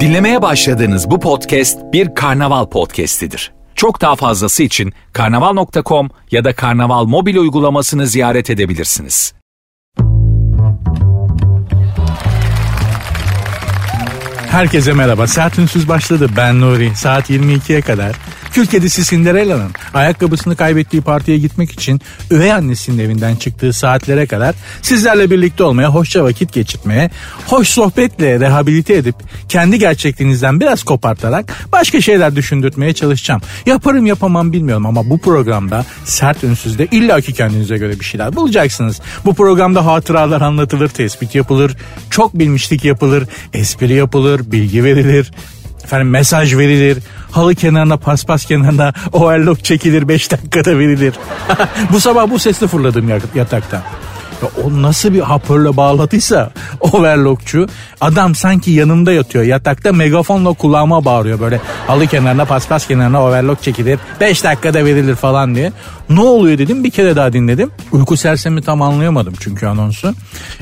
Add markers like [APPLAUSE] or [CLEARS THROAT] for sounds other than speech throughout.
Dinlemeye başladığınız bu podcast bir karnaval podcastidir. Çok daha fazlası için karnaval.com ya da karnaval mobil uygulamasını ziyaret edebilirsiniz. Herkese merhaba. Saat ünsüz başladı. Ben Nuri. Saat 22'ye kadar Kül kedisi Cinderella'nın ayakkabısını kaybettiği partiye gitmek için üvey annesinin evinden çıktığı saatlere kadar sizlerle birlikte olmaya, hoşça vakit geçirmeye, hoş sohbetle rehabilite edip kendi gerçekliğinizden biraz kopartarak başka şeyler düşündürtmeye çalışacağım. Yaparım yapamam bilmiyorum ama bu programda sert ünsüzde illaki kendinize göre bir şeyler bulacaksınız. Bu programda hatıralar anlatılır, tespit yapılır, çok bilmişlik yapılır, espri yapılır, bilgi verilir, Efendim mesaj verilir. Halı kenarına paspas kenarına overlock çekilir 5 dakikada verilir. [LAUGHS] bu sabah bu sesle fırladım yataktan. Ya o nasıl bir hoparlörle bağladıysa [LAUGHS] overlockçu adam sanki yanımda yatıyor yatakta megafonla kulağıma bağırıyor böyle halı kenarına paspas kenarına overlock çekilir 5 dakikada verilir falan diye. Ne oluyor dedim bir kere daha dinledim. Uyku sersemi tam anlayamadım çünkü anonsu.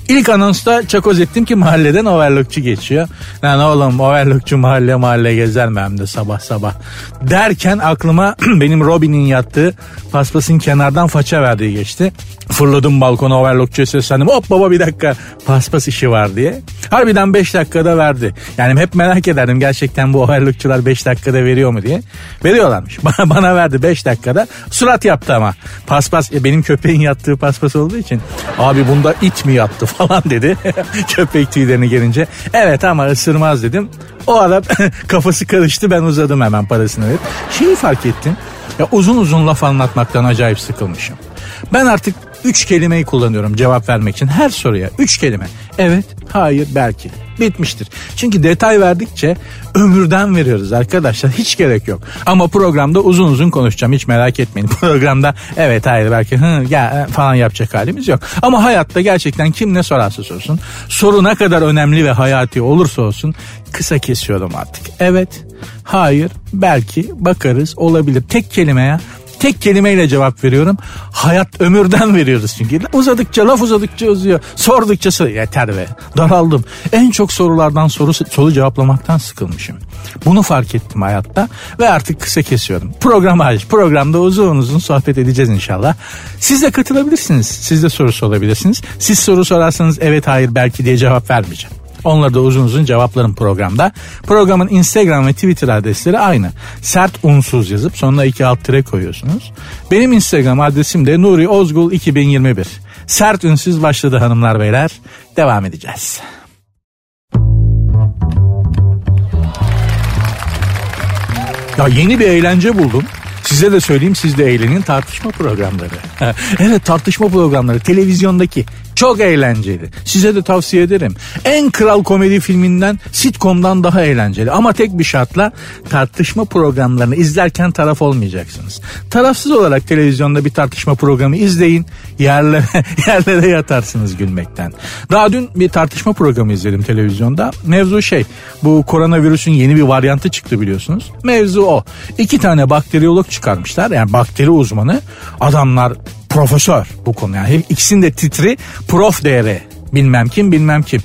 İlk anonsta çakoz ettim ki mahalleden overlockçu geçiyor. Lan oğlum overlockçu mahalle mahalle gezer mi hem de sabah sabah. Derken aklıma [CLEARS THROAT] benim Robin'in yattığı paspasın kenardan faça verdiği geçti. Fırladım balkona overlockçuya seslendim. Hop baba bir dakika paspas işi var diye. Harbiden 5 dakikada verdi. Yani hep merak ederdim gerçekten bu overlockçular 5 dakikada veriyor mu diye. Veriyorlarmış. [LAUGHS] Bana, bana verdi 5 dakikada. Surat yaptı ama. Paspas e, benim köpeğin yattığı paspas olduğu için. Abi bunda it mi yattı [LAUGHS] falan dedi. [LAUGHS] Köpek tüylerini gelince. Evet ama ısırmaz dedim. O ara kafası karıştı ben uzadım hemen parasını verip. Şeyi fark ettim. Ya uzun uzun laf anlatmaktan acayip sıkılmışım. Ben artık üç kelimeyi kullanıyorum cevap vermek için. Her soruya üç kelime. Evet, hayır, belki. Bitmiştir. Çünkü detay verdikçe ömürden veriyoruz arkadaşlar. Hiç gerek yok. Ama programda uzun uzun konuşacağım. Hiç merak etmeyin. [LAUGHS] Programda evet hayır belki hı, ya, e, falan yapacak halimiz yok. Ama hayatta gerçekten kim ne sorarsa sorsun. Soru ne kadar önemli ve hayati olursa olsun kısa kesiyorum artık. Evet, hayır, belki, bakarız, olabilir. Tek kelimeye tek kelimeyle cevap veriyorum. Hayat ömürden [LAUGHS] veriyoruz çünkü. Uzadıkça laf uzadıkça uzuyor. Sordukça sor yeter be. Daraldım. En çok sorulardan soru, soru cevaplamaktan sıkılmışım. Bunu fark ettim hayatta ve artık kısa kesiyorum. Program hariç. Programda uzun uzun sohbet edeceğiz inşallah. Siz de katılabilirsiniz. Siz de soru sorabilirsiniz. Siz soru sorarsanız evet hayır belki diye cevap vermeyeceğim. Onları da uzun uzun cevaplarım programda. Programın Instagram ve Twitter adresleri aynı. Sert unsuz yazıp sonuna iki alt tire koyuyorsunuz. Benim Instagram adresim de Nuri Ozgul 2021. Sert unsuz başladı hanımlar beyler. Devam edeceğiz. Ya yeni bir eğlence buldum. Size de söyleyeyim siz de eğlenin tartışma programları. [LAUGHS] evet tartışma programları televizyondaki çok eğlenceli. Size de tavsiye ederim. En kral komedi filminden sitcom'dan daha eğlenceli. Ama tek bir şartla tartışma programlarını izlerken taraf olmayacaksınız. Tarafsız olarak televizyonda bir tartışma programı izleyin. Yerlere, [LAUGHS] yerlere yatarsınız gülmekten. Daha dün bir tartışma programı izledim televizyonda. Mevzu şey bu koronavirüsün yeni bir varyantı çıktı biliyorsunuz. Mevzu o. İki tane bakteriyolog çıkarmışlar. Yani bakteri uzmanı. Adamlar profesör bu konu yani. Hem ikisinin de titri prof değeri bilmem kim bilmem kim.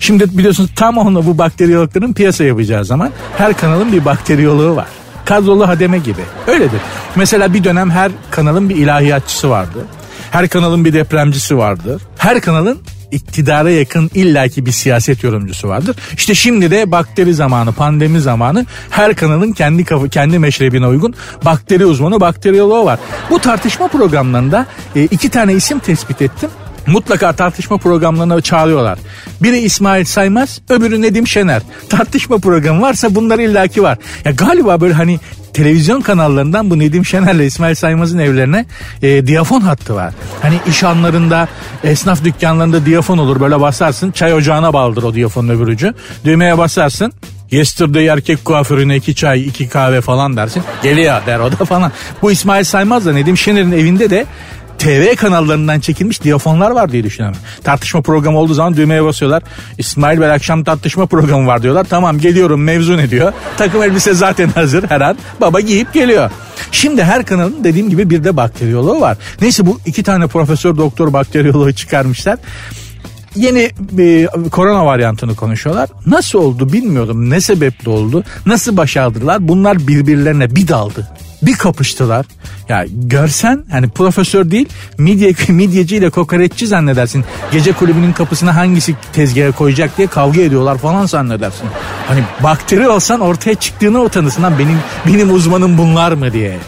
Şimdi biliyorsunuz tam onu bu bakteriyologların piyasa yapacağı zaman her kanalın bir bakteriyoloğu var. Kadrolu hademe gibi. Öyledir. Mesela bir dönem her kanalın bir ilahiyatçısı vardı. Her kanalın bir depremcisi vardır. Her kanalın iktidara yakın illaki bir siyaset yorumcusu vardır. İşte şimdi de bakteri zamanı, pandemi zamanı her kanalın kendi kafı, kendi meşrebine uygun bakteri uzmanı, bakteriyoloğu var. Bu tartışma programlarında e, iki tane isim tespit ettim mutlaka tartışma programlarına çağırıyorlar. Biri İsmail Saymaz, öbürü Nedim Şener. Tartışma programı varsa bunlar illaki var. Ya galiba böyle hani televizyon kanallarından bu Nedim Şener'le İsmail Saymaz'ın evlerine e, diyafon hattı var. Hani iş anlarında, esnaf dükkanlarında diyafon olur. Böyle basarsın, çay ocağına bağlıdır o diyafonun öbür ucu. Düğmeye basarsın, Yesterday erkek kuaförüne iki çay iki kahve falan dersin. Geliyor der o da falan. Bu İsmail Saymaz da Nedim Şener'in evinde de TV kanallarından çekilmiş diyafonlar var diye düşünüyorum. Tartışma programı olduğu zaman düğmeye basıyorlar. İsmail Bey akşam tartışma programı var diyorlar. Tamam geliyorum mevzu ne diyor. Takım elbise zaten hazır her an. Baba giyip geliyor. Şimdi her kanalın dediğim gibi bir de bakteriyoloğu var. Neyse bu iki tane profesör doktor bakteriyoloğu çıkarmışlar. yeni bir korona varyantını konuşuyorlar. Nasıl oldu bilmiyorum. Ne sebeple oldu? Nasıl başardılar? Bunlar birbirlerine bir daldı bir kapıştılar. Ya görsen hani profesör değil midye, [LAUGHS] midyeci ile kokoreççi zannedersin. Gece kulübünün kapısına hangisi tezgaha koyacak diye kavga ediyorlar falan zannedersin. Hani bakteri olsan ortaya çıktığını utanırsın lan benim, benim uzmanım bunlar mı diye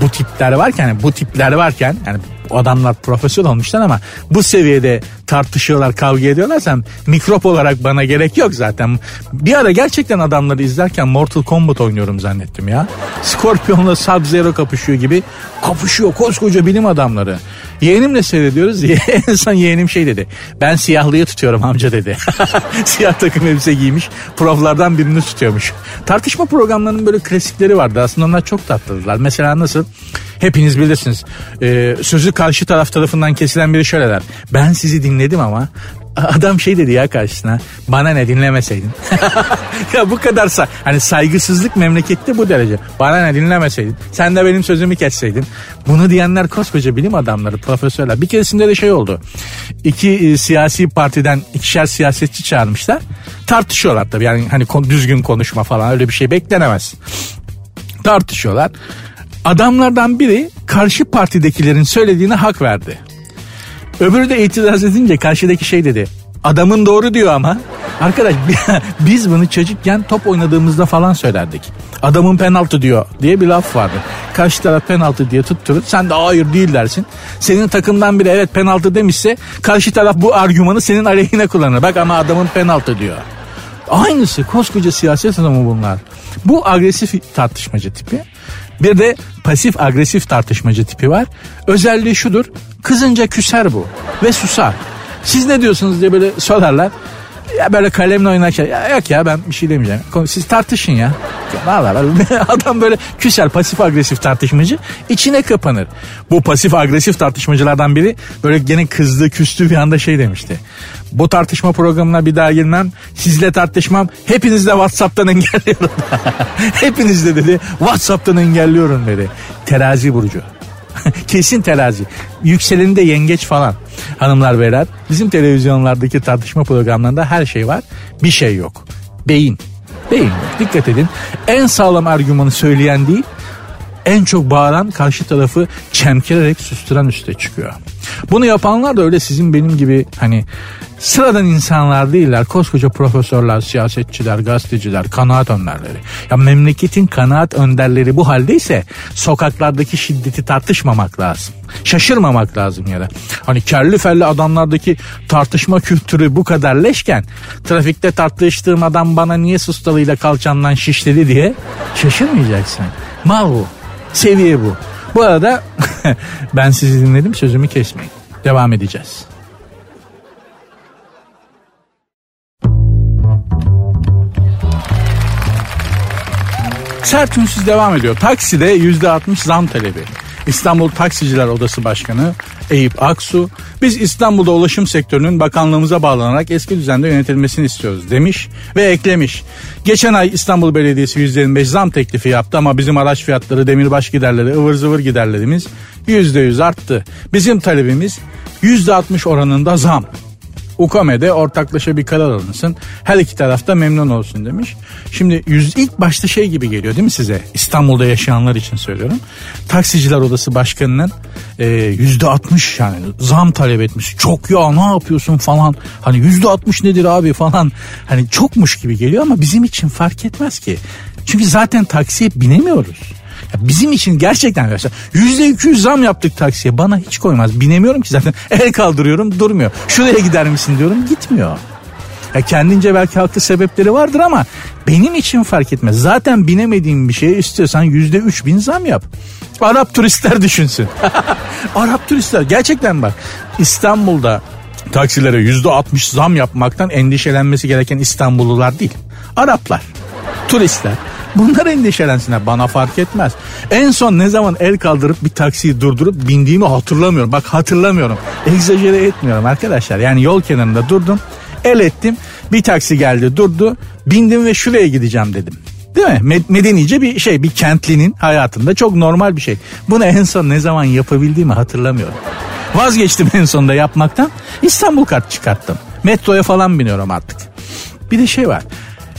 bu tipler varken bu tipler varken yani adamlar profesyonel olmuşlar ama bu seviyede tartışıyorlar kavga ediyorlarsa mikrop olarak bana gerek yok zaten. Bir ara gerçekten adamları izlerken Mortal Kombat oynuyorum zannettim ya. Scorpion'la Sub-Zero kapışıyor gibi kapışıyor koskoca bilim adamları. Yeğenimle seyrediyoruz. [LAUGHS] en son yeğenim şey dedi. Ben siyahlıyı tutuyorum amca dedi. [LAUGHS] Siyah takım elbise giymiş. Proflardan birini tutuyormuş. Tartışma programlarının böyle klasikleri vardı. Aslında onlar çok tatlılar. Mesela nasıl? Hepiniz bilirsiniz. Ee, sözü karşı taraf tarafından kesilen biri şöyle der. Ben sizi dinledim ama adam şey dedi ya karşısına bana ne dinlemeseydin. [LAUGHS] ya bu kadar sa hani saygısızlık memlekette bu derece. Bana ne dinlemeseydin. Sen de benim sözümü kesseydin. Bunu diyenler koskoca bilim adamları, profesörler. Bir keresinde de şey oldu. İki e, siyasi partiden ikişer siyasetçi çağırmışlar. Tartışıyorlar tabii yani hani düzgün konuşma falan öyle bir şey beklenemez. Tartışıyorlar. Adamlardan biri karşı partidekilerin söylediğine hak verdi. Öbürü de itiraz edince karşıdaki şey dedi. Adamın doğru diyor ama. Arkadaş [LAUGHS] biz bunu çocukken top oynadığımızda falan söylerdik. Adamın penaltı diyor diye bir laf vardı. Karşı taraf penaltı diye tutturur. Sen de hayır değil dersin. Senin takımdan biri evet penaltı demişse karşı taraf bu argümanı senin aleyhine kullanır. Bak ama adamın penaltı diyor. Aynısı koskoca siyaset adamı bunlar. Bu agresif tartışmacı tipi. Bir de pasif agresif tartışmacı tipi var. Özelliği şudur. Kızınca küser bu ve susar. Siz ne diyorsunuz diye böyle sorarlar. Ya böyle kalemle oynarken ya yok ya ben bir şey demeyeceğim. Siz tartışın ya. [LAUGHS] Valla [LAUGHS] adam böyle küser pasif agresif tartışmacı içine kapanır. Bu pasif agresif tartışmacılardan biri böyle gene kızdı küstü bir anda şey demişti. Bu tartışma programına bir daha girmem. Sizle tartışmam. Hepinizle Whatsapp'tan engelliyorum. [LAUGHS] Hepinizle dedi. Whatsapp'tan engelliyorum dedi. Terazi burcu. [LAUGHS] Kesin terazi. Yükseleni de yengeç falan. Hanımlar beyler bizim televizyonlardaki tartışma programlarında her şey var. Bir şey yok. Beyin. Beyin. Dikkat edin. En sağlam argümanı söyleyen değil en çok bağıran karşı tarafı çemkirerek susturan üste çıkıyor. Bunu yapanlar da öyle sizin benim gibi hani sıradan insanlar değiller. Koskoca profesörler, siyasetçiler, gazeteciler, kanaat önderleri. Ya memleketin kanaat önderleri bu haldeyse sokaklardaki şiddeti tartışmamak lazım. Şaşırmamak lazım ya da. Hani kerli felli adamlardaki tartışma kültürü bu kadar leşken trafikte tartıştığım adam bana niye sustalıyla kalçandan şişledi diye şaşırmayacaksın. Mal bu. Seviye bu. Bu arada [LAUGHS] ben sizi dinledim sözümü kesmeyin. Devam edeceğiz. Sert ünsüz devam ediyor. Takside %60 zam talebi. İstanbul Taksiciler Odası Başkanı Eyüp Aksu, biz İstanbul'da ulaşım sektörünün bakanlığımıza bağlanarak eski düzende yönetilmesini istiyoruz demiş ve eklemiş. Geçen ay İstanbul Belediyesi %25 zam teklifi yaptı ama bizim araç fiyatları, demirbaş giderleri, ıvır zıvır giderlerimiz %100 arttı. Bizim talebimiz %60 oranında zam. UKAME'de ortaklaşa bir karar alınsın. Her iki tarafta memnun olsun demiş. Şimdi yüz, ilk başta şey gibi geliyor değil mi size? İstanbul'da yaşayanlar için söylüyorum. Taksiciler Odası Başkanı'nın e, yüzde altmış yani zam talep etmiş. Çok ya ne yapıyorsun falan. Hani yüzde altmış nedir abi falan. Hani çokmuş gibi geliyor ama bizim için fark etmez ki. Çünkü zaten taksiye binemiyoruz. Bizim için gerçekten arkadaşlar yüzde iki yüz zam yaptık taksiye. Bana hiç koymaz. Binemiyorum ki zaten. [LAUGHS] El kaldırıyorum durmuyor. Şuraya gider misin diyorum gitmiyor. Ya kendince belki haklı sebepleri vardır ama benim için fark etmez. Zaten binemediğim bir şey istiyorsan yüzde üç bin zam yap. Arap turistler düşünsün. [LAUGHS] Arap turistler gerçekten bak İstanbul'da taksilere yüzde altmış zam yapmaktan endişelenmesi gereken İstanbullular değil. Araplar, turistler Bunlar endişelensinler bana fark etmez. En son ne zaman el kaldırıp bir taksiyi durdurup bindiğimi hatırlamıyorum. Bak hatırlamıyorum. Egzajere etmiyorum arkadaşlar. Yani yol kenarında durdum. El ettim. Bir taksi geldi durdu. Bindim ve şuraya gideceğim dedim. Değil mi? Medenice bir şey bir kentlinin hayatında çok normal bir şey. Bunu en son ne zaman yapabildiğimi hatırlamıyorum. Vazgeçtim en sonunda yapmaktan. İstanbul kart çıkarttım. Metroya falan biniyorum artık. Bir de şey var.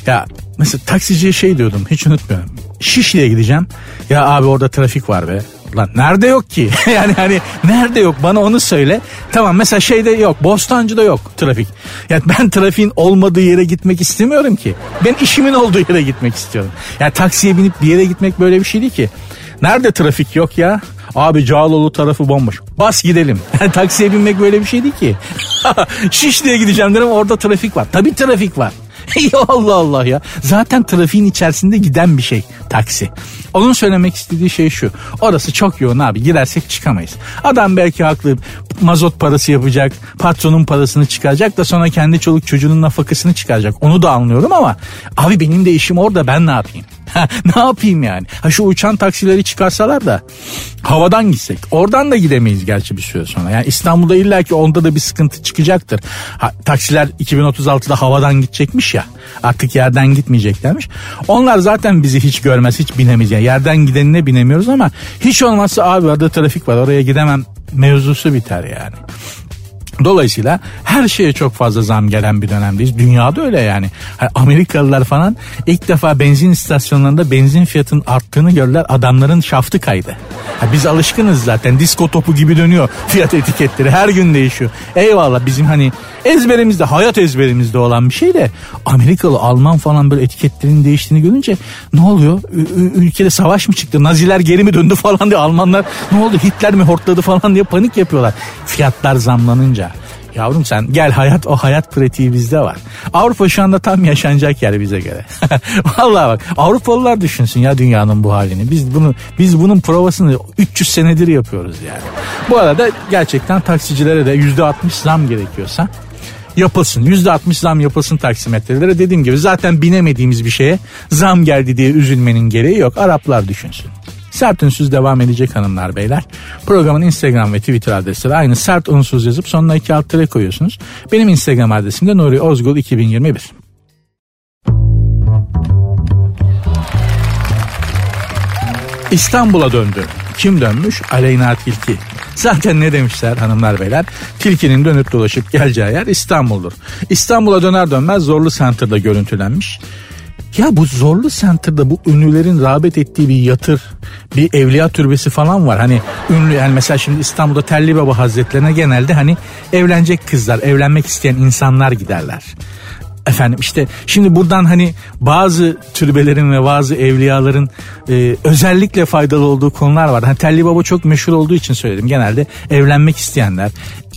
Ya mesela taksiciye şey diyordum hiç unutmuyorum. Şişli'ye gideceğim. Ya abi orada trafik var be. Lan nerede yok ki? [LAUGHS] yani hani nerede yok bana onu söyle. Tamam mesela şeyde yok. Bostancı'da yok trafik. Yani ben trafiğin olmadığı yere gitmek istemiyorum ki. Ben işimin olduğu yere gitmek istiyorum. Yani taksiye binip bir yere gitmek böyle bir şey değil ki. Nerede trafik yok ya? Abi Cağaloğlu tarafı bomboş. Bas gidelim. [LAUGHS] Taksiye binmek böyle bir şey değil ki. [LAUGHS] Şişli'ye gideceğim derim orada trafik var. Tabii trafik var. [LAUGHS] Allah Allah ya. Zaten trafiğin içerisinde giden bir şey taksi. Onun söylemek istediği şey şu. Orası çok yoğun abi girersek çıkamayız. Adam belki haklı mazot parası yapacak. Patronun parasını çıkaracak da sonra kendi çoluk çocuğunun nafakasını çıkaracak. Onu da anlıyorum ama abi benim de işim orada ben ne yapayım? [LAUGHS] ne yapayım yani? Ha şu uçan taksileri çıkarsalar da havadan gitsek. Oradan da gidemeyiz gerçi bir süre sonra. Yani İstanbul'da illaki onda da bir sıkıntı çıkacaktır. Ha, taksiler 2036'da havadan gidecekmiş ya. Artık yerden gitmeyeceklermiş. Onlar zaten bizi hiç görmez, hiç binemeyiz. Yani yerden gidenine binemiyoruz ama hiç olmazsa abi orada trafik var oraya gidemem mevzusu biter yani. Dolayısıyla her şeye çok fazla zam gelen bir dönemdeyiz. Dünyada öyle yani. Hani Amerikalılar falan ilk defa benzin istasyonlarında benzin fiyatının arttığını gördüler. Adamların şaftı kaydı. Biz alışkınız zaten. Disko topu gibi dönüyor fiyat etiketleri. Her gün değişiyor. Eyvallah bizim hani ezberimizde, hayat ezberimizde olan bir şey de Amerikalı, Alman falan böyle etiketlerin değiştiğini görünce ne oluyor? Ü- ülkede savaş mı çıktı? Naziler geri mi döndü [LAUGHS] falan diye Almanlar ne oldu? Hitler mi hortladı falan diye panik yapıyorlar. Fiyatlar zamlanınca. Yavrum sen gel hayat o hayat pratiği bizde var. Avrupa şu anda tam yaşanacak yer bize göre. [LAUGHS] Vallahi bak Avrupalılar düşünsün ya dünyanın bu halini. Biz bunu biz bunun provasını 300 senedir yapıyoruz yani. Bu arada gerçekten taksicilere de %60 zam gerekiyorsa yapılsın. %60 zam yapılsın taksimetrelere. Dediğim gibi zaten binemediğimiz bir şeye zam geldi diye üzülmenin gereği yok. Araplar düşünsün. Sert Ünsüz devam edecek hanımlar beyler. Programın Instagram ve Twitter adresleri aynı sert unsuz yazıp sonuna iki alt tere koyuyorsunuz. Benim Instagram adresim de Nuri Ozgul 2021. İstanbul'a döndü. Kim dönmüş? Aleyna Tilki. Zaten ne demişler hanımlar beyler? Tilkinin dönüp dolaşıp geleceği yer İstanbul'dur. İstanbul'a döner dönmez Zorlu Center'da görüntülenmiş. Ya bu Zorlu Center'da bu ünlülerin rağbet ettiği bir yatır, bir evliya türbesi falan var. Hani ünlü yani mesela şimdi İstanbul'da Telli Baba Hazretlerine genelde hani evlenecek kızlar, evlenmek isteyen insanlar giderler. Efendim işte şimdi buradan hani bazı türbelerin ve bazı evliyaların e, özellikle faydalı olduğu konular var. Hani Telli Baba çok meşhur olduğu için söyledim. Genelde evlenmek isteyenler,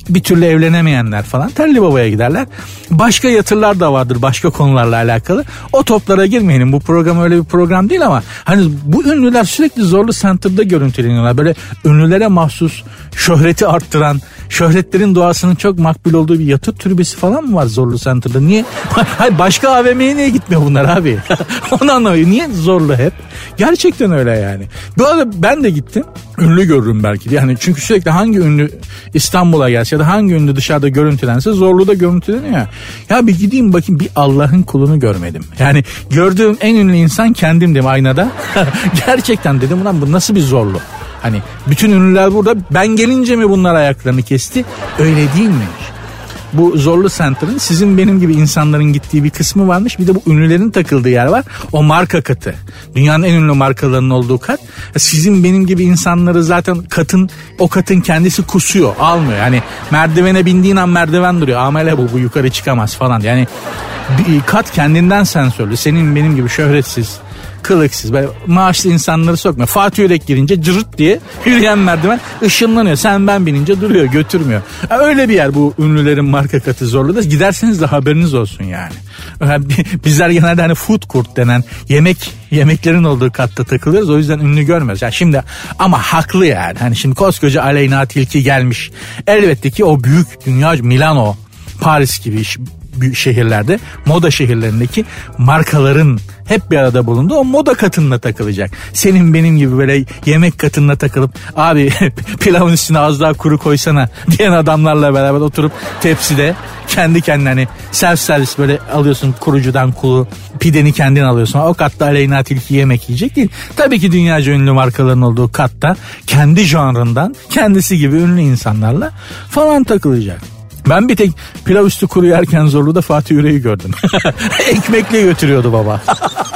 bir türlü evlenemeyenler falan Telli Baba'ya giderler. Başka yatırlar da vardır başka konularla alakalı. O toplara girmeyelim. Bu program öyle bir program değil ama hani bu ünlüler sürekli Zorlu Center'da görüntüleniyorlar. Böyle ünlülere mahsus şöhreti arttıran, şöhretlerin doğasının çok makbul olduğu bir yatır türbesi falan mı var Zorlu Center'da? Niye? [LAUGHS] Hayır başka AVM'ye niye gitmiyor bunlar abi? [LAUGHS] Onu anlamıyorum. Niye Zorlu hep? Gerçekten öyle yani. Bu arada ben de gittim. Ünlü görürüm belki. Yani çünkü sürekli hangi ünlü İstanbul'a gelse ya da hangi ünlü dışarıda görüntülense Zorlu'da görüntüleniyor ya. Ya bir gideyim bakayım bir Allah'ın kulunu görmedim. Yani gördüğüm en ünlü insan kendimdim aynada. [LAUGHS] Gerçekten dedim ulan bu nasıl bir zorlu? Hani bütün ünlüler burada ben gelince mi bunlar ayaklarını kesti? Öyle değil mi? bu Zorlu Center'ın sizin benim gibi insanların gittiği bir kısmı varmış. Bir de bu ünlülerin takıldığı yer var. O marka katı. Dünyanın en ünlü markalarının olduğu kat. Sizin benim gibi insanları zaten katın o katın kendisi kusuyor. Almıyor. Yani merdivene bindiğin an merdiven duruyor. Amele bu bu yukarı çıkamaz falan. Yani bir kat kendinden sensörlü. Senin benim gibi şöhretsiz kılıksız böyle maaşlı insanları sokmuyor. Fatih Yürek girince cırt diye yürüyen merdiven ışınlanıyor. Sen ben binince duruyor götürmüyor. Öyle bir yer bu ünlülerin marka katı zorlu da giderseniz de haberiniz olsun yani. [LAUGHS] Bizler genelde hani food court denen yemek yemeklerin olduğu katta takılıyoruz. O yüzden ünlü görmüyoruz. Yani şimdi ama haklı yani. Hani şimdi koskoca Aleyna Tilki gelmiş. Elbette ki o büyük dünya Milano Paris gibi büyük şehirlerde moda şehirlerindeki markaların hep bir arada bulundu. O moda katınla takılacak. Senin benim gibi böyle yemek katınla takılıp abi [LAUGHS] pilavın üstüne az daha kuru koysana [LAUGHS] diyen adamlarla beraber oturup tepside kendi kendine hani self servis böyle alıyorsun kurucudan kulu pideni kendin alıyorsun. O katta Aleyna Tilki yemek yiyecek değil. Tabii ki dünyaca ünlü markaların olduğu katta kendi janrından kendisi gibi ünlü insanlarla falan takılacak. Ben bir tek pilav üstü kuru yerken Zorlu'da Fatih Yüreği gördüm. [LAUGHS] Ekmekle götürüyordu baba. [LAUGHS]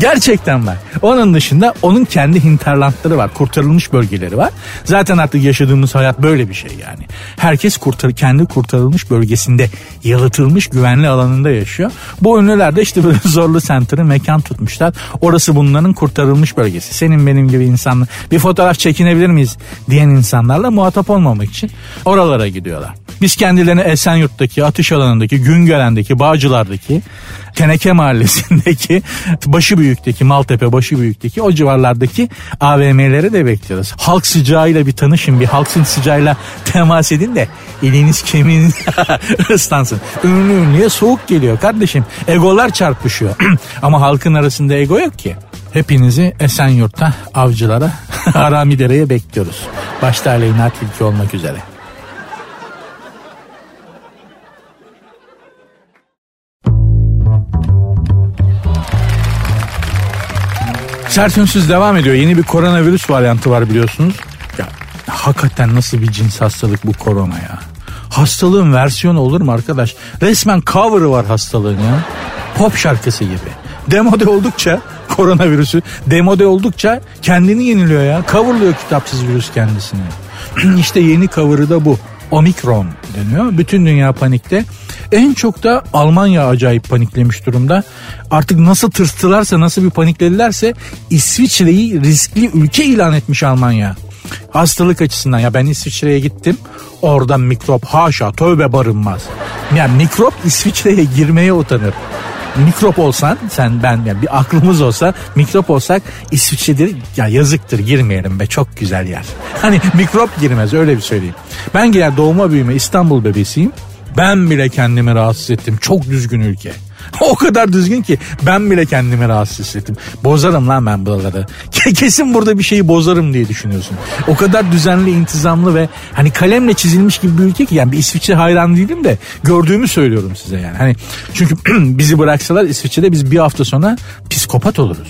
Gerçekten var. Onun dışında onun kendi hinterlandları var. Kurtarılmış bölgeleri var. Zaten artık yaşadığımız hayat böyle bir şey yani. Herkes kurtar kendi kurtarılmış bölgesinde yalıtılmış güvenli alanında yaşıyor. Bu ünlüler de işte böyle [LAUGHS] zorlu center'ı mekan tutmuşlar. Orası bunların kurtarılmış bölgesi. Senin benim gibi insanlar bir fotoğraf çekinebilir miyiz diyen insanlarla muhatap olmamak için oralara gidiyorlar. Biz kendilerini Esenyurt'taki, atış alanındaki, Güngören'deki, Bağcılar'daki, Teneke Mahallesi'ndeki, Başı Büyük'teki, Maltepe Başı Büyük'teki o civarlardaki AVM'lere de bekliyoruz. Halk sıcağıyla bir tanışın, bir halkın sıcağıyla temas edin de eliniz kemiğiniz [LAUGHS] ıslansın. Ünlü ünlüye soğuk geliyor kardeşim. Egolar çarpışıyor. [CLEARS THROAT] Ama halkın arasında ego yok ki. Hepinizi Esenyurt'ta avcılara [LAUGHS] Haramidere'ye bekliyoruz. Başta Aleyna Tilki olmak üzere. Sert Ünsüz devam ediyor. Yeni bir koronavirüs varyantı var biliyorsunuz. Ya hakikaten nasıl bir cins hastalık bu korona ya. Hastalığın versiyonu olur mu arkadaş? Resmen cover'ı var hastalığın ya. Pop şarkısı gibi. Demode oldukça koronavirüsü demode oldukça kendini yeniliyor ya. Coverlıyor kitapsız virüs kendisini. [CLEARS THROAT] işte yeni cover'ı da bu. Omikron deniyor. Bütün dünya panikte. En çok da Almanya acayip paniklemiş durumda. Artık nasıl tırstılarsa nasıl bir panikledilerse İsviçre'yi riskli ülke ilan etmiş Almanya. Hastalık açısından ya ben İsviçre'ye gittim. Orada mikrop haşa tövbe barınmaz. Yani mikrop İsviçre'ye girmeye utanır mikrop olsan sen ben yani bir aklımız olsa mikrop olsak İsviçre'dir ya yazıktır girmeyelim be çok güzel yer. Hani mikrop girmez öyle bir söyleyeyim. Ben girer doğuma büyüme İstanbul bebesiyim. Ben bile kendimi rahatsız ettim. Çok düzgün ülke. [LAUGHS] O kadar düzgün ki ben bile kendimi rahatsız hissettim. Bozarım lan ben buraları. [LAUGHS] Kesin burada bir şeyi bozarım diye düşünüyorsun. O kadar düzenli, intizamlı ve hani kalemle çizilmiş gibi bir ülke ki yani bir İsviçre hayran değilim de gördüğümü söylüyorum size yani. Hani çünkü [CLEARS THROAT] bizi bıraksalar İsviçre'de biz bir hafta sonra psikopat oluruz.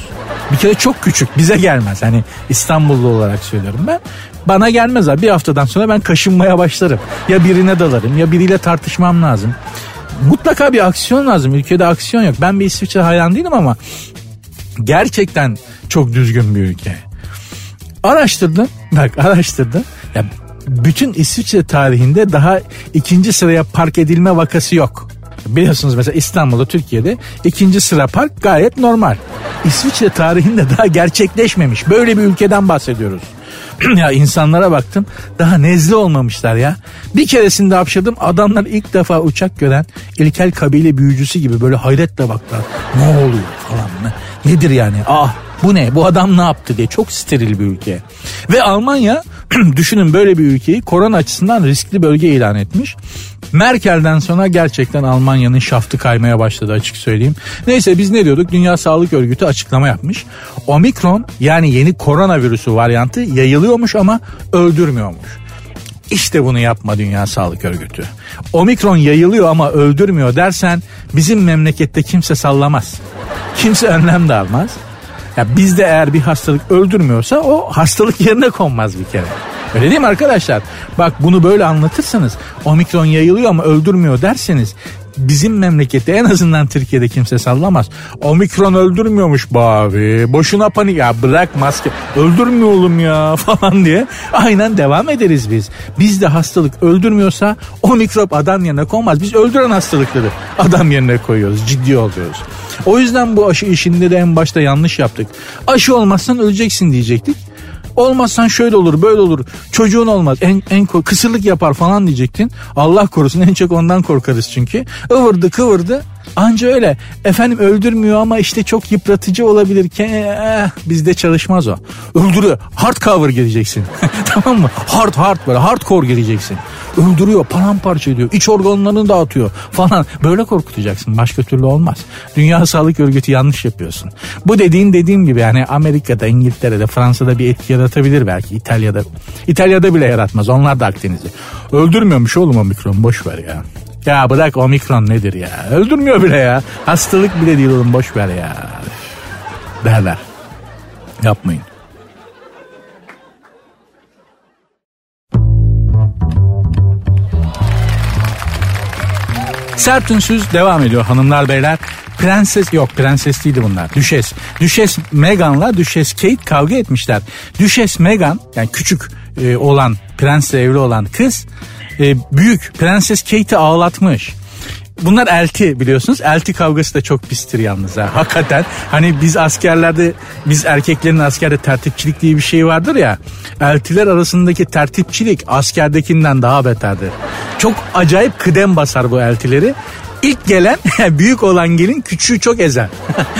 Bir kere çok küçük bize gelmez. Hani İstanbullu olarak söylüyorum ben. Bana gelmez abi bir haftadan sonra ben kaşınmaya başlarım. Ya birine dalarım ya biriyle tartışmam lazım mutlaka bir aksiyon lazım. Ülkede aksiyon yok. Ben bir İsviçre hayran değilim ama gerçekten çok düzgün bir ülke. Araştırdım. Bak araştırdım. Ya bütün İsviçre tarihinde daha ikinci sıraya park edilme vakası yok. Biliyorsunuz mesela İstanbul'da Türkiye'de ikinci sıra park gayet normal. İsviçre tarihinde daha gerçekleşmemiş. Böyle bir ülkeden bahsediyoruz. [CLEARS THROAT] ya insanlara baktım daha nezle olmamışlar ya. Bir keresinde hapşadım adamlar ilk defa uçak gören ilkel kabile büyücüsü gibi böyle hayretle baktılar. Ne oluyor falan mı? Nedir yani? Ah bu ne? Bu adam ne yaptı diye. Çok steril bir ülke. Ve Almanya [CLEARS THROAT] düşünün böyle bir ülkeyi korona açısından riskli bölge ilan etmiş. Merkel'den sonra gerçekten Almanya'nın şaftı kaymaya başladı açık söyleyeyim. Neyse biz ne diyorduk? Dünya Sağlık Örgütü açıklama yapmış. Omikron yani yeni koronavirüsü varyantı yayılıyormuş ama öldürmüyormuş. İşte bunu yapma Dünya Sağlık Örgütü. Omikron yayılıyor ama öldürmüyor dersen bizim memlekette kimse sallamaz. Kimse önlem de almaz. Ya bizde eğer bir hastalık öldürmüyorsa o hastalık yerine konmaz bir kere. Öyle değil mi arkadaşlar? Bak bunu böyle anlatırsanız omikron yayılıyor ama öldürmüyor derseniz bizim memlekette en azından Türkiye'de kimse sallamaz. Omikron öldürmüyormuş be abi. Boşuna panik ya bırak maske. Öldürmüyor oğlum ya [LAUGHS] falan diye. Aynen devam ederiz biz. Bizde hastalık öldürmüyorsa o mikrop adam yerine konmaz. Biz öldüren hastalıkları adam yerine koyuyoruz. Ciddi oluyoruz. O yüzden bu aşı işinde de en başta yanlış yaptık. Aşı olmazsan öleceksin diyecektik. Olmazsan şöyle olur böyle olur. Çocuğun olmaz. En, en kısırlık yapar falan diyecektin. Allah korusun en çok ondan korkarız çünkü. Ivırdı kıvırdı. Anca öyle. Efendim öldürmüyor ama işte çok yıpratıcı olabilir. Eh, bizde çalışmaz o. Öldürüyor. Hard cover geleceksin. [LAUGHS] tamam mı? Hard hard böyle hardcore geleceksin. Öldürüyor, paramparça ediyor, iç organlarını dağıtıyor falan. Böyle korkutacaksın. Başka türlü olmaz. Dünya Sağlık Örgütü yanlış yapıyorsun. Bu dediğin dediğim gibi yani Amerika'da, İngiltere'de, Fransa'da bir etki yaratabilir belki. İtalya'da. İtalya'da bile yaratmaz. Onlar da Akdeniz'i. Öldürmüyormuş oğlum o mikron. Boş ver ya. Ya bırak omikron nedir ya? Öldürmüyor bile ya. Hastalık bile değil oğlum boş ver ya. Derler. Yapmayın. Sert ünsüz devam ediyor hanımlar beyler. Prenses yok prenses değildi bunlar. Düşes. Düşes Meghan'la Düşes Kate kavga etmişler. Düşes Meghan yani küçük e, olan prensle evli olan kız e, büyük prenses Kate'i ağlatmış. Bunlar elti biliyorsunuz. Elti kavgası da çok pistir yalnız ha. Hakikaten hani biz askerlerde biz erkeklerin askerde tertipçilik diye bir şey vardır ya. Eltiler arasındaki tertipçilik askerdekinden daha beterdir. Çok acayip kıdem basar bu eltileri. İlk gelen [LAUGHS] büyük olan gelin küçüğü çok ezer.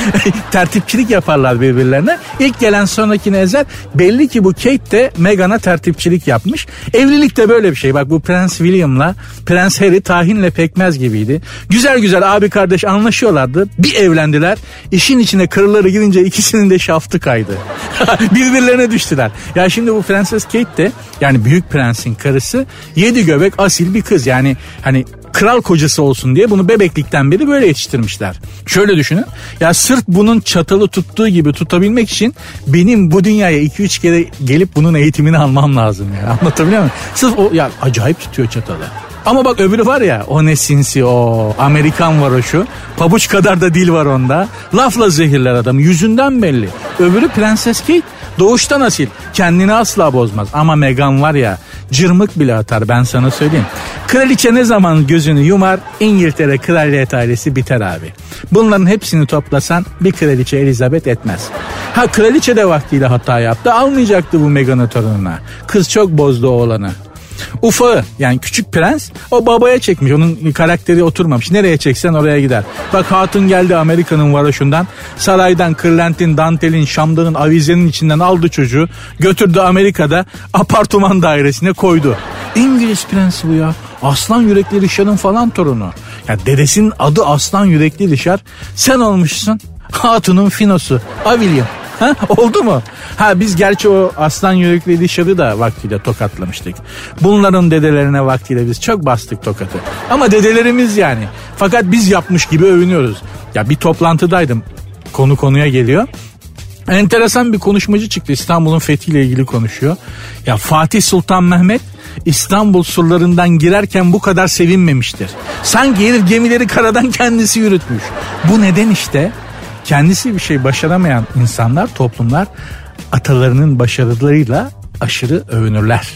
[LAUGHS] tertipçilik yaparlar birbirlerine. İlk gelen sonrakini ezer. Belli ki bu Kate de Meghan'a tertipçilik yapmış. Evlilik de böyle bir şey. Bak bu Prens William'la Prens Harry tahinle pekmez gibiydi. Güzel güzel abi kardeş anlaşıyorlardı. Bir evlendiler. İşin içine kırıları girince ikisinin de şaftı kaydı. [LAUGHS] Birbirlerine düştüler. Ya şimdi bu Prenses Kate de yani büyük prensin karısı yedi göbek asil bir kız. Yani hani kral kocası olsun diye bunu bebeklikten beri böyle yetiştirmişler. Şöyle düşünün. Ya sırf bunun çatalı tuttuğu gibi tutabilmek için benim bu dünyaya 2-3 kere gelip bunun eğitimini almam lazım ya. [LAUGHS] Anlatabiliyor muyum? Sırf o ya acayip tutuyor çatalı. Ama bak öbürü var ya o ne sinsi o Amerikan var o şu. Pabuç kadar da dil var onda. Lafla zehirler adam yüzünden belli. Öbürü Prenses Kate doğuştan asil. Kendini asla bozmaz. Ama Meghan var ya cırmık bile atar ben sana söyleyeyim. Kraliçe ne zaman gözünü yumar İngiltere kraliyet ailesi biter abi. Bunların hepsini toplasan bir kraliçe Elizabeth etmez. Ha kraliçe de vaktiyle hata yaptı almayacaktı bu Meghan'ı torununa. Kız çok bozdu oğlanı. Ufağı yani küçük prens o babaya çekmiş. Onun karakteri oturmamış. Nereye çeksen oraya gider. Bak hatun geldi Amerika'nın varoşundan. Saraydan kırlentin, dantelin, şamdanın, avizenin içinden aldı çocuğu. Götürdü Amerika'da apartman dairesine koydu. İngiliz prensi bu ya. Aslan yürekli Rişar'ın falan torunu. Ya dedesinin adı Aslan yürekli Rişar. Sen olmuşsun hatunun finosu. A William. Oldu mu? Ha biz gerçi o aslan yürekli Elişad'ı da vaktiyle tokatlamıştık. Bunların dedelerine vaktiyle biz çok bastık tokatı. Ama dedelerimiz yani. Fakat biz yapmış gibi övünüyoruz. Ya bir toplantıdaydım. Konu konuya geliyor. Enteresan bir konuşmacı çıktı İstanbul'un fethiyle ilgili konuşuyor. Ya Fatih Sultan Mehmet İstanbul surlarından girerken bu kadar sevinmemiştir. Sanki herif gemileri karadan kendisi yürütmüş. Bu neden işte kendisi bir şey başaramayan insanlar, toplumlar atalarının başarılarıyla aşırı övünürler.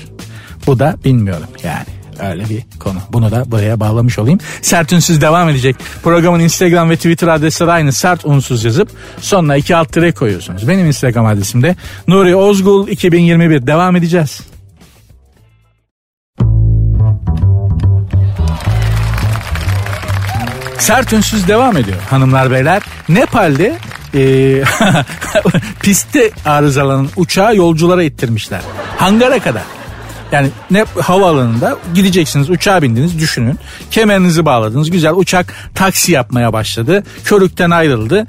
Bu da bilmiyorum yani. Öyle bir konu. Bunu da buraya bağlamış olayım. Sert Ünsüz devam edecek. Programın Instagram ve Twitter adresleri aynı. Sert Unsuz yazıp sonuna iki alt tire koyuyorsunuz. Benim Instagram adresim de Nuri Ozgul 2021. Devam edeceğiz. Sert Ünsüz devam ediyor hanımlar beyler. Nepal'de e, [LAUGHS] pistte arızalanan uçağı yolculara ittirmişler. Hangara kadar. Yani ne havaalanında gideceksiniz uçağa bindiniz düşünün. Kemerinizi bağladınız güzel uçak taksi yapmaya başladı. Körükten ayrıldı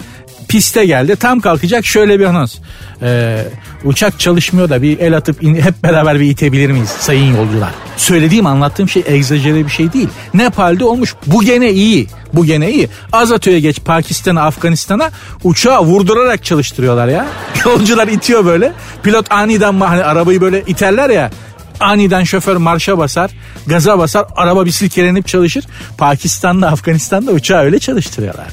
piste geldi. Tam kalkacak şöyle bir anons. Ee, uçak çalışmıyor da bir el atıp in, hep beraber bir itebilir miyiz sayın yolcular? Söylediğim anlattığım şey egzajere bir şey değil. Nepal'de olmuş. Bu gene iyi. Bu gene iyi. Az geç Pakistan'a, Afganistan'a uçağı vurdurarak çalıştırıyorlar ya. [LAUGHS] Yolcular itiyor böyle. Pilot aniden hani arabayı böyle iterler ya aniden şoför marşa basar, gaza basar, araba bir silkelenip çalışır. Pakistan'da, Afganistan'da uçağı öyle çalıştırıyorlar.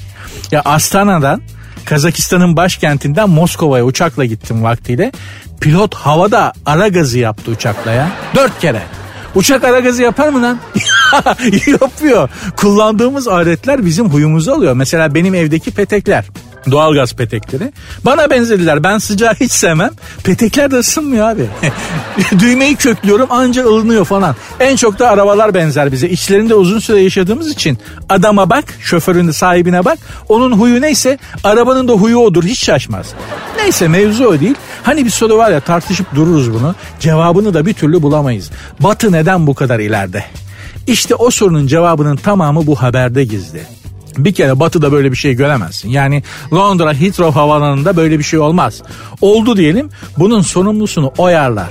Ya Astana'dan Kazakistan'ın başkentinden Moskova'ya uçakla gittim vaktiyle. Pilot havada ara gazı yaptı uçakla ya. Dört kere. Uçak ara gazı yapar mı lan? [LAUGHS] Yapıyor. Kullandığımız aletler bizim huyumuzu alıyor. Mesela benim evdeki petekler doğalgaz petekleri. Bana benzediler. Ben sıcağı hiç sevmem. Petekler de ısınmıyor abi. [LAUGHS] Düğmeyi köklüyorum anca ılınıyor falan. En çok da arabalar benzer bize. İçlerinde uzun süre yaşadığımız için adama bak, şoförün sahibine bak. Onun huyu neyse arabanın da huyu odur. Hiç şaşmaz. Neyse mevzu o değil. Hani bir soru var ya tartışıp dururuz bunu. Cevabını da bir türlü bulamayız. Batı neden bu kadar ileride? İşte o sorunun cevabının tamamı bu haberde gizli. Bir kere batıda böyle bir şey göremezsin. Yani Londra Heathrow havalanında böyle bir şey olmaz. Oldu diyelim bunun sorumlusunu oyarlar.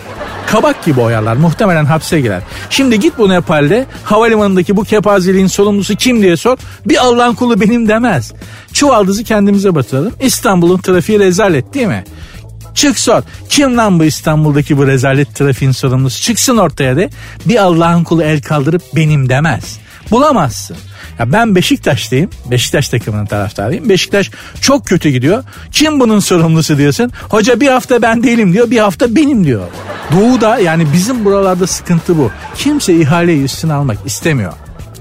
Kabak gibi oyarlar muhtemelen hapse girer. Şimdi git bu Nepal'de havalimanındaki bu kepazeliğin sorumlusu kim diye sor. Bir Allah'ın kulu benim demez. Çuvaldızı kendimize batıralım. İstanbul'un trafiği rezalet değil mi? Çık sor. Kim lan bu İstanbul'daki bu rezalet trafiğin sorumlusu? Çıksın ortaya de. Bir Allah'ın kulu el kaldırıp benim demez. Bulamazsın. Ya ben Beşiktaş'tayım. Beşiktaş takımının taraftarıyım. Beşiktaş çok kötü gidiyor. Kim bunun sorumlusu diyorsun? Hoca bir hafta ben değilim diyor. Bir hafta benim diyor. Doğu'da yani bizim buralarda sıkıntı bu. Kimse ihaleyi üstüne almak istemiyor.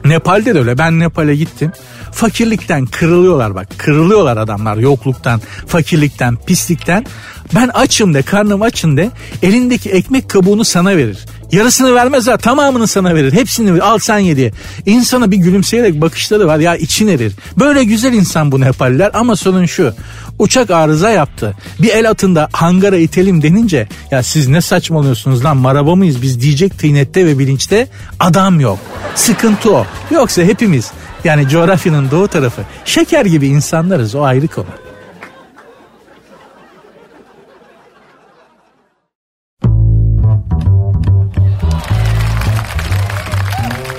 Nepal'de de öyle. Ben Nepal'e gittim. Fakirlikten kırılıyorlar bak. Kırılıyorlar adamlar yokluktan, fakirlikten, pislikten. Ben açım de, karnım açın de. Elindeki ekmek kabuğunu sana verir. Yarısını vermez ha tamamını sana verir. Hepsini verir. al sen ye diye. İnsana bir gülümseyerek bakışları var ya için erir. Böyle güzel insan bu Nepaliler ama sorun şu. Uçak arıza yaptı. Bir el atında hangara itelim denince ya siz ne saçmalıyorsunuz lan maraba mıyız biz diyecek tıynette ve bilinçte adam yok. Sıkıntı o. Yoksa hepimiz yani coğrafyanın doğu tarafı şeker gibi insanlarız o ayrı konu.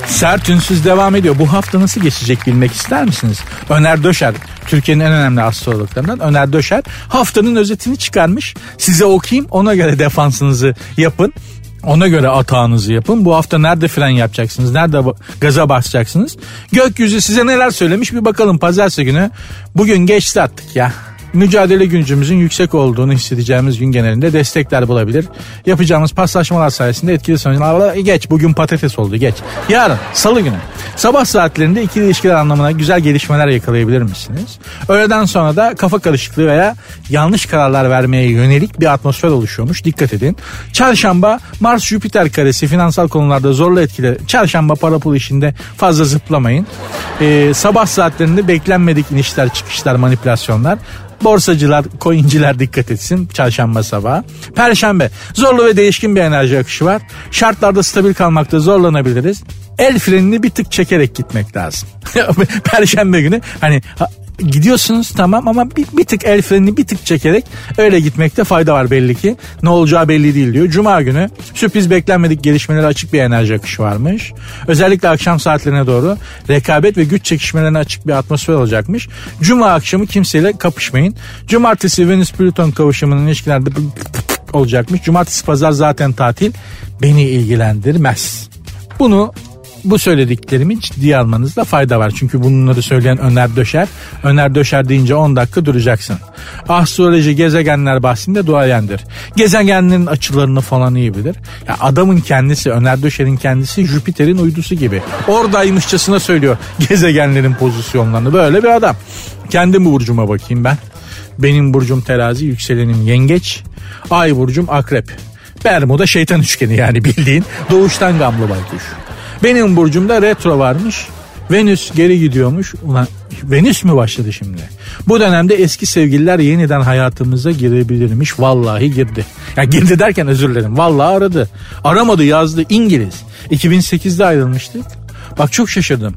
Sert ünsüz devam ediyor. Bu hafta nasıl geçecek bilmek ister misiniz? Öner Döşer, Türkiye'nin en önemli astrologlarından Öner Döşer haftanın özetini çıkarmış. Size okuyayım ona göre defansınızı yapın. Ona göre atağınızı yapın. Bu hafta nerede fren yapacaksınız? Nerede gaza basacaksınız? Gökyüzü size neler söylemiş bir bakalım pazartesi günü. Bugün geçti artık ya mücadele gücümüzün yüksek olduğunu hissedeceğimiz gün genelinde destekler bulabilir. Yapacağımız paslaşmalar sayesinde etkili sonuçlar geç bugün patates oldu geç. Yarın salı günü sabah saatlerinde ikili ilişkiler anlamına güzel gelişmeler yakalayabilir misiniz? Öğleden sonra da kafa karışıklığı veya yanlış kararlar vermeye yönelik bir atmosfer oluşuyormuş. Dikkat edin. Çarşamba Mars Jüpiter karesi finansal konularda zorlu etkili. Çarşamba para pul işinde fazla zıplamayın. Ee, sabah saatlerinde beklenmedik inişler çıkışlar manipülasyonlar. Borsacılar, coinciler dikkat etsin çarşamba sabahı. Perşembe zorlu ve değişkin bir enerji akışı var. Şartlarda stabil kalmakta zorlanabiliriz. El frenini bir tık çekerek gitmek lazım. [LAUGHS] Perşembe günü hani gidiyorsunuz tamam ama bir, bir tık el frenini bir tık çekerek öyle gitmekte fayda var belli ki. Ne olacağı belli değil diyor. Cuma günü sürpriz beklenmedik gelişmelere açık bir enerji akışı varmış. Özellikle akşam saatlerine doğru rekabet ve güç çekişmelerine açık bir atmosfer olacakmış. Cuma akşamı kimseyle kapışmayın. Cumartesi Venüs Plüton kavuşumunun ilişkilerde olacakmış. Cumartesi pazar zaten tatil. Beni ilgilendirmez. Bunu bu söylediklerimi ciddiye almanızda fayda var. Çünkü bunları söyleyen Öner Döşer. Öner Döşer deyince 10 dakika duracaksın. Astroloji gezegenler bahsinde duayendir. Gezegenlerin açılarını falan iyi bilir. Ya adamın kendisi Öner Döşer'in kendisi Jüpiter'in uydusu gibi. Oradaymışçasına söylüyor gezegenlerin pozisyonlarını. Böyle bir adam. Kendim burcuma bakayım ben. Benim burcum terazi, yükselenim yengeç. Ay burcum akrep. Bermuda şeytan üçgeni yani bildiğin. Doğuştan gamlı baykuş. Benim burcumda retro varmış. Venüs geri gidiyormuş. Ulan Venüs mü başladı şimdi? Bu dönemde eski sevgililer yeniden hayatımıza girebilirmiş. Vallahi girdi. Ya girdi derken özür dilerim. Vallahi aradı. Aramadı yazdı İngiliz. 2008'de ayrılmıştık. Bak çok şaşırdım.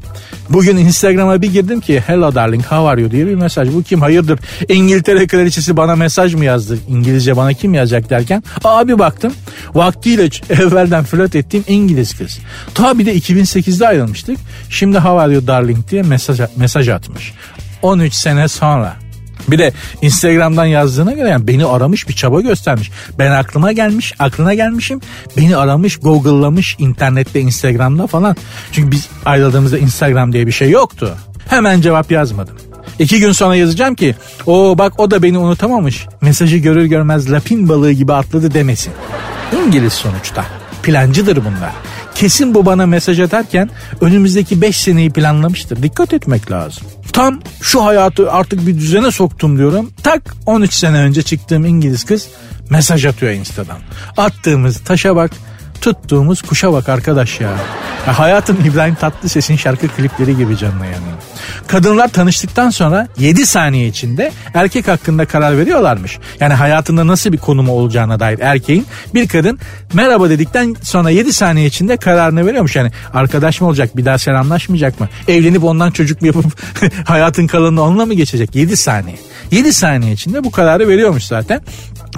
Bugün Instagram'a bir girdim ki hello darling how are you diye bir mesaj. Bu kim hayırdır İngiltere kraliçesi bana mesaj mı yazdı? İngilizce bana kim yazacak derken. Abi baktım vaktiyle [LAUGHS] evvelden flört ettiğim İngiliz kız. Tabi de 2008'de ayrılmıştık. Şimdi how are you darling diye mesaj, mesaj atmış. 13 sene sonra. Bir de Instagram'dan yazdığına göre yani beni aramış bir çaba göstermiş. Ben aklıma gelmiş, aklına gelmişim. Beni aramış, Google'lamış internette, Instagram'da falan. Çünkü biz ayrıldığımızda Instagram diye bir şey yoktu. Hemen cevap yazmadım. İki gün sonra yazacağım ki o bak o da beni unutamamış. Mesajı görür görmez lapin balığı gibi atladı demesin. İngiliz sonuçta. Plancıdır bunlar. Kesin bu bana mesaj atarken önümüzdeki 5 seneyi planlamıştır. Dikkat etmek lazım. Tam şu hayatı artık bir düzene soktum diyorum. Tak 13 sene önce çıktığım İngiliz kız mesaj atıyor Insta'dan. Attığımız taşa bak tuttuğumuz kuşa bak arkadaş ya. Ya hayatım İbrahim Tatlıses'in şarkı klipleri gibi canına yanıyor. Kadınlar tanıştıktan sonra 7 saniye içinde erkek hakkında karar veriyorlarmış. Yani hayatında nasıl bir konumu olacağına dair erkeğin bir kadın merhaba dedikten sonra 7 saniye içinde kararını veriyormuş. Yani arkadaş mı olacak bir daha selamlaşmayacak mı? Evlenip ondan çocuk mu yapıp [LAUGHS] hayatın kalanını onunla mı geçecek? 7 saniye. 7 saniye içinde bu kararı veriyormuş zaten.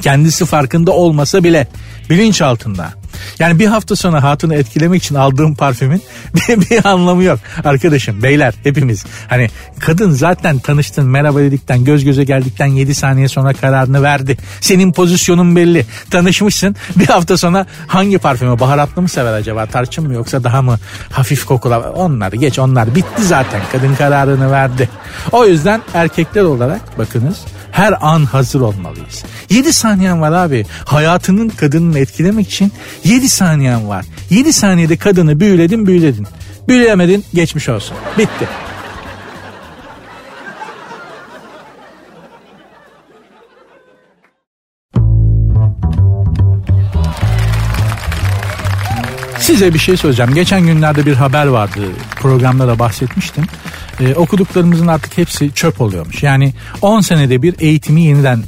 Kendisi farkında olmasa bile bilinç altında. Yani bir hafta sonra hatunu etkilemek için aldığım parfümün [LAUGHS] bir, bir anlamı yok. Arkadaşım beyler hepimiz hani kadın zaten tanıştın merhaba dedikten göz göze geldikten 7 saniye sonra kararını verdi. Senin pozisyonun belli. Tanışmışsın bir hafta sonra hangi parfümü baharatlı mı sever acaba tarçın mı yoksa daha mı hafif kokular onlar geç onlar bitti zaten kadın kararını verdi. O yüzden erkekler olarak bakınız her an hazır olmalıyız. 7 saniyen var abi. Hayatının kadının etkilemek için 7 saniyen var. 7 saniyede kadını büyüledin büyüledin. Büyüleyemedin geçmiş olsun. Bitti. Size bir şey söyleyeceğim. Geçen günlerde bir haber vardı. Programda da bahsetmiştim. Ee, okuduklarımızın artık hepsi çöp oluyormuş. Yani 10 senede bir eğitimi yeniden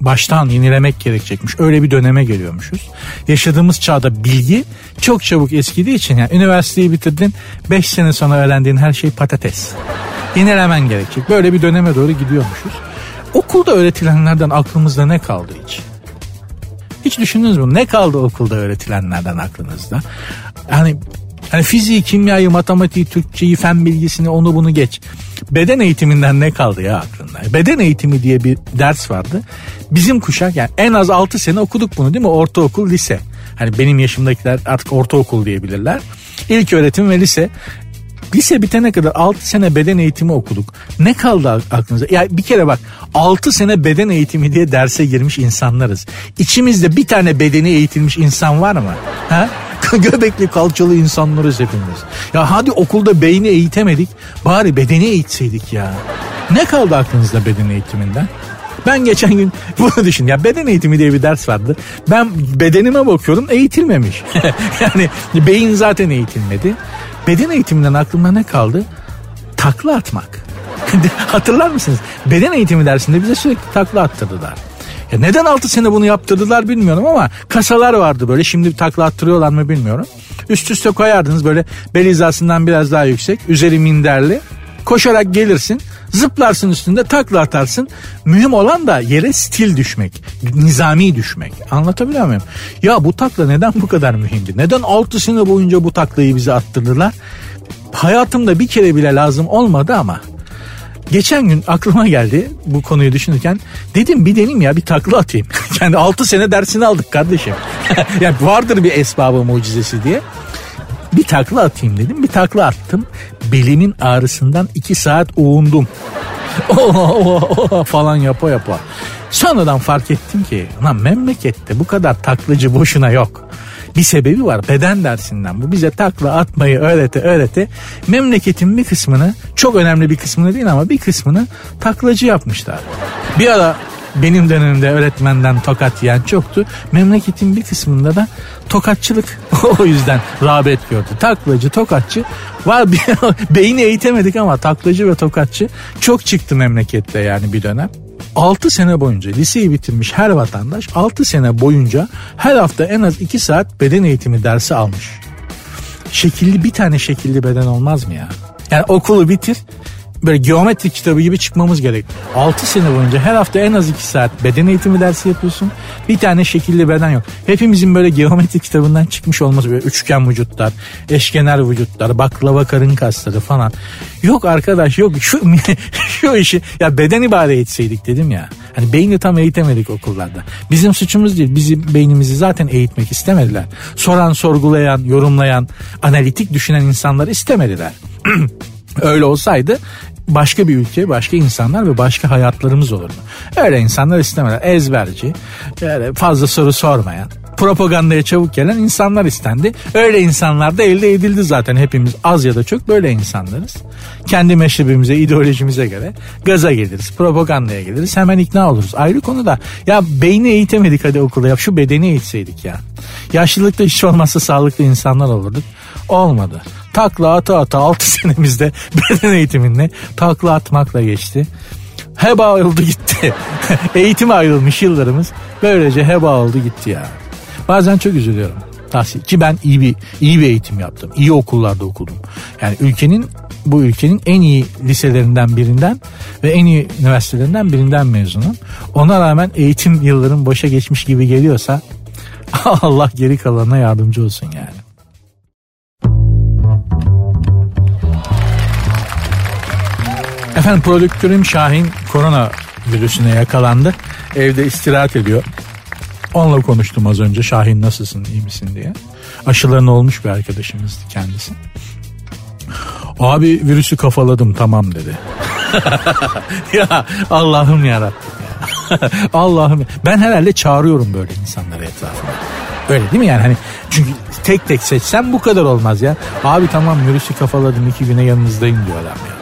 baştan yenilemek gerekecekmiş. Öyle bir döneme geliyormuşuz. Yaşadığımız çağda bilgi çok çabuk eskidiği için yani üniversiteyi bitirdin 5 sene sonra öğrendiğin her şey patates. Yenilemen gerekecek. Böyle bir döneme doğru gidiyormuşuz. Okulda öğretilenlerden aklımızda ne kaldı hiç? Hiç düşündünüz mü? Ne kaldı okulda öğretilenlerden aklınızda? Yani Hani fiziği, kimyayı, matematiği, Türkçeyi, fen bilgisini onu bunu geç. Beden eğitiminden ne kaldı ya aklında? Beden eğitimi diye bir ders vardı. Bizim kuşak yani en az 6 sene okuduk bunu değil mi? Ortaokul, lise. Hani benim yaşımdakiler artık ortaokul diyebilirler. İlk öğretim ve lise. Lise bitene kadar 6 sene beden eğitimi okuduk. Ne kaldı aklınıza? Ya bir kere bak 6 sene beden eğitimi diye derse girmiş insanlarız. İçimizde bir tane bedeni eğitilmiş insan var mı? Ha? [LAUGHS] Göbekli kalçalı insanlarız hepimiz. Ya hadi okulda beyni eğitemedik bari bedeni eğitseydik ya. Ne kaldı aklınızda beden eğitiminden? Ben geçen gün [LAUGHS] bunu düşün ya beden eğitimi diye bir ders vardı. Ben bedenime bakıyorum eğitilmemiş. [LAUGHS] yani beyin zaten eğitilmedi. Beden eğitiminden aklımda ne kaldı? Takla atmak. Hatırlar mısınız? Beden eğitimi dersinde bize sürekli takla attırdılar. Ya neden 6 sene bunu yaptırdılar bilmiyorum ama kasalar vardı böyle şimdi takla attırıyorlar mı bilmiyorum. Üst üste koyardınız böyle bel hizasından biraz daha yüksek üzeri minderli koşarak gelirsin zıplarsın üstünde takla atarsın. Mühim olan da yere stil düşmek, nizami düşmek. Anlatabiliyor muyum? Ya bu takla neden bu kadar mühimdi? Neden 6 sene boyunca bu taklayı bize attırdılar? Hayatımda bir kere bile lazım olmadı ama Geçen gün aklıma geldi bu konuyu düşünürken. Dedim bir deneyim ya bir takla atayım. [LAUGHS] yani 6 sene dersini aldık kardeşim. [LAUGHS] yani vardır bir esbabı mucizesi diye. Bir takla atayım dedim. Bir takla attım. Belimin ağrısından 2 saat uğundum. [LAUGHS] falan yapa yapa. Sonradan fark ettim ki lan memlekette bu kadar taklacı boşuna yok bir sebebi var beden dersinden. Bu bize takla atmayı öğrete öğrete memleketin bir kısmını çok önemli bir kısmını değil ama bir kısmını taklacı yapmışlar. Bir ara benim dönemimde öğretmenden tokat yiyen çoktu. Memleketin bir kısmında da tokatçılık [LAUGHS] o yüzden rağbet gördü. Taklacı, tokatçı var [LAUGHS] beyni eğitemedik ama taklacı ve tokatçı çok çıktı memlekette yani bir dönem. 6 sene boyunca liseyi bitirmiş her vatandaş 6 sene boyunca her hafta en az 2 saat beden eğitimi dersi almış. Şekilli bir tane şekilli beden olmaz mı ya? Yani okulu bitir böyle geometri kitabı gibi çıkmamız gerek. 6 sene boyunca her hafta en az 2 saat beden eğitimi dersi yapıyorsun. Bir tane şekilli beden yok. Hepimizin böyle geometri kitabından çıkmış olması böyle üçgen vücutlar, eşkenar vücutlar, baklava karın kasları falan. Yok arkadaş yok şu, [LAUGHS] şu işi ya beden ibare etseydik dedim ya. Hani beyni tam eğitemedik okullarda. Bizim suçumuz değil. Bizi beynimizi zaten eğitmek istemediler. Soran, sorgulayan, yorumlayan, analitik düşünen insanları istemediler. [CLEARS THROAT] Öyle olsaydı başka bir ülke, başka insanlar ve başka hayatlarımız olurdu. Öyle insanlar istemediler. Ezberci, yani fazla soru sormayan, propagandaya çabuk gelen insanlar istendi. Öyle insanlar da elde edildi zaten hepimiz az ya da çok böyle insanlarız. Kendi meşrebimize, ideolojimize göre gaza geliriz, propagandaya geliriz, hemen ikna oluruz. Ayrı konu da ya beyni eğitemedik hadi okulda yap şu bedeni eğitseydik ya. Yaşlılıkta hiç olmazsa sağlıklı insanlar olurduk. Olmadı. Takla ata ata 6 [LAUGHS] senemizde beden eğitiminde takla atmakla geçti. Heba oldu gitti. [LAUGHS] Eğitim ayrılmış yıllarımız böylece heba oldu gitti ya. Bazen çok üzülüyorum. Tahsil ki ben iyi bir iyi bir eğitim yaptım. İyi okullarda okudum. Yani ülkenin bu ülkenin en iyi liselerinden birinden ve en iyi üniversitelerinden birinden mezunum. Ona rağmen eğitim yıllarım boşa geçmiş gibi geliyorsa [LAUGHS] Allah geri kalanına yardımcı olsun yani. Efendim prodüktörüm Şahin korona virüsüne yakalandı. Evde istirahat ediyor. Onunla konuştum az önce Şahin nasılsın iyi misin diye. Aşılarını olmuş bir arkadaşımızdı kendisi. Abi virüsü kafaladım tamam dedi. [LAUGHS] ya Allah'ım yarabbim ya. [LAUGHS] Allah'ım. Ben herhalde çağırıyorum böyle insanları etrafıma. Öyle değil mi yani hani çünkü tek tek seçsem bu kadar olmaz ya. Abi tamam virüsü kafaladım iki güne yanınızdayım diyor adam ya.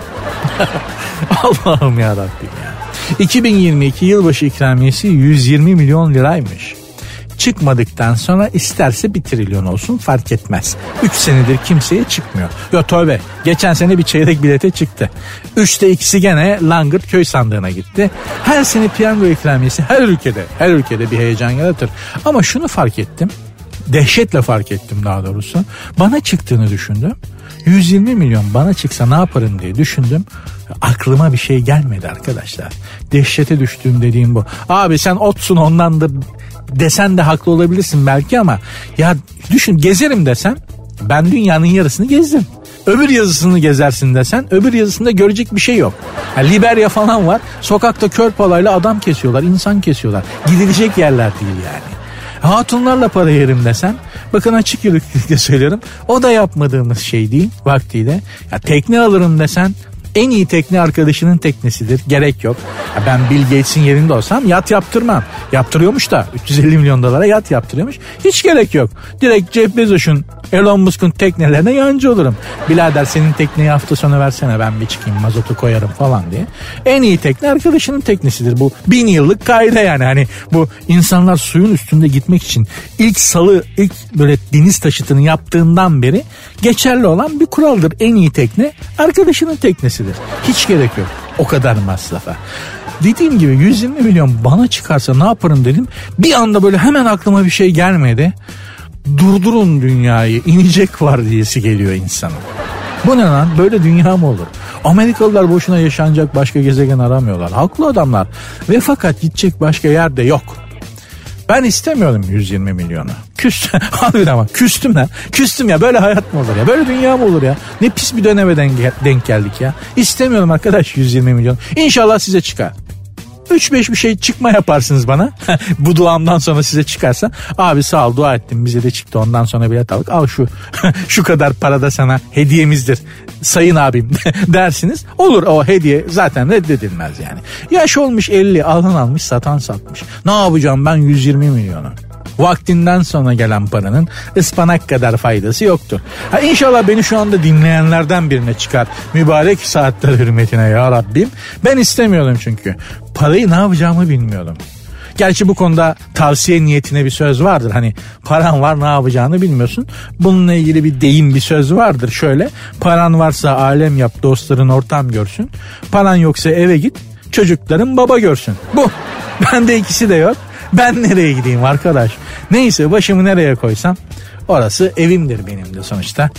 [LAUGHS] Allah'ım ya Rabbim ya. 2022 yılbaşı ikramiyesi 120 milyon liraymış. Çıkmadıktan sonra isterse bir trilyon olsun fark etmez. 3 senedir kimseye çıkmıyor. Yo tövbe geçen sene bir çeyrek bilete çıktı. 3'te ikisi gene Langırt köy sandığına gitti. Her sene piyango ikramiyesi her ülkede her ülkede bir heyecan yaratır. Ama şunu fark ettim. Dehşetle fark ettim daha doğrusu. Bana çıktığını düşündüm. 120 milyon bana çıksa ne yaparım diye düşündüm. Aklıma bir şey gelmedi arkadaşlar. Dehşete düştüğüm dediğim bu. Abi sen otsun ondan da desen de haklı olabilirsin belki ama ya düşün gezerim desen ben dünyanın yarısını gezdim. Öbür yazısını gezersin desen öbür yazısında görecek bir şey yok. Yani Liberya falan var. Sokakta kör palayla adam kesiyorlar, insan kesiyorlar. Gidilecek yerler değil yani. Hatunlarla para yerim desen bakın açık yüreklilikle [LAUGHS] söylüyorum o da yapmadığımız şey değil vaktiyle. Ya tekne alırım desen en iyi tekne arkadaşının teknesidir. Gerek yok. Ya ben Bill Gates'in yerinde olsam yat yaptırmam. Yaptırıyormuş da 350 milyon dolara yat yaptırıyormuş. Hiç gerek yok. Direkt Jeff Bezos'un Elon Musk'un teknelerine yancı olurum. Bilader senin tekneyi hafta sonu versene ben bir çıkayım mazotu koyarım falan diye. En iyi tekne arkadaşının teknesidir. Bu bin yıllık kaide yani. Hani bu insanlar suyun üstünde gitmek için ilk salı ilk böyle deniz taşıtını yaptığından beri geçerli olan bir kuraldır. En iyi tekne arkadaşının teknesidir. Hiç gerek yok o kadar masrafa. Dediğim gibi 120 milyon bana çıkarsa ne yaparım dedim. Bir anda böyle hemen aklıma bir şey gelmedi durdurun dünyayı inecek var diyesi geliyor insanın. Bu ne lan böyle dünya mı olur? Amerikalılar boşuna yaşanacak başka gezegen aramıyorlar. Haklı adamlar. Ve fakat gidecek başka yer de yok. Ben istemiyorum 120 milyonu. Küstüm. [LAUGHS] Harbiden ama küstüm lan. Küstüm ya böyle hayat mı olur ya? Böyle dünya mı olur ya? Ne pis bir döneme denk geldik ya. İstemiyorum arkadaş 120 milyon. İnşallah size çıkar. 3-5 bir şey çıkma yaparsınız bana. [LAUGHS] Bu duamdan sonra size çıkarsa abi sağ ol dua ettim bize de çıktı ondan sonra bilet aldık. Al şu [LAUGHS] şu kadar para da sana hediyemizdir sayın abim [LAUGHS] dersiniz. Olur o hediye zaten reddedilmez yani. Yaş olmuş 50 alan almış satan satmış. Ne yapacağım ben 120 milyonu? Vaktinden sonra gelen paranın ıspanak kadar faydası yoktur. Ha inşallah beni şu anda dinleyenlerden birine çıkar. Mübarek saatler hürmetine ya Rabbim. Ben istemiyorum çünkü. Parayı ne yapacağımı bilmiyorum. Gerçi bu konuda tavsiye niyetine bir söz vardır. Hani paran var ne yapacağını bilmiyorsun. Bununla ilgili bir deyim bir söz vardır. Şöyle paran varsa alem yap dostların ortam görsün. Paran yoksa eve git çocukların baba görsün. Bu. [LAUGHS] Bende ikisi de yok. Ben nereye gideyim arkadaş? Neyse başımı nereye koysam orası evimdir benim de sonuçta.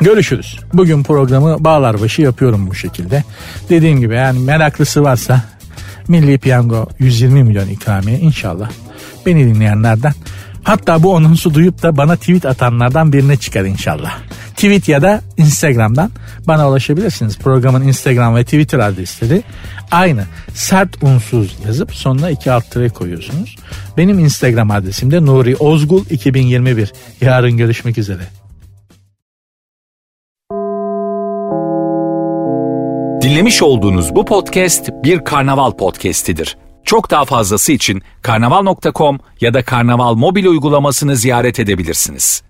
Görüşürüz. Bugün programı bağlar başı yapıyorum bu şekilde. Dediğim gibi yani meraklısı varsa Milli Piyango 120 milyon ikramiye inşallah beni dinleyenlerden hatta bu onunsu duyup da bana tweet atanlardan birine çıkar inşallah. Tweet ya da Instagram'dan bana ulaşabilirsiniz. Programın Instagram ve Twitter adresleri aynı. Sert unsuz yazıp sonuna iki alt tere koyuyorsunuz. Benim Instagram adresim de Nuri Ozgul 2021. Yarın görüşmek üzere. Dinlemiş olduğunuz bu podcast bir karnaval podcastidir. Çok daha fazlası için karnaval.com ya da karnaval mobil uygulamasını ziyaret edebilirsiniz.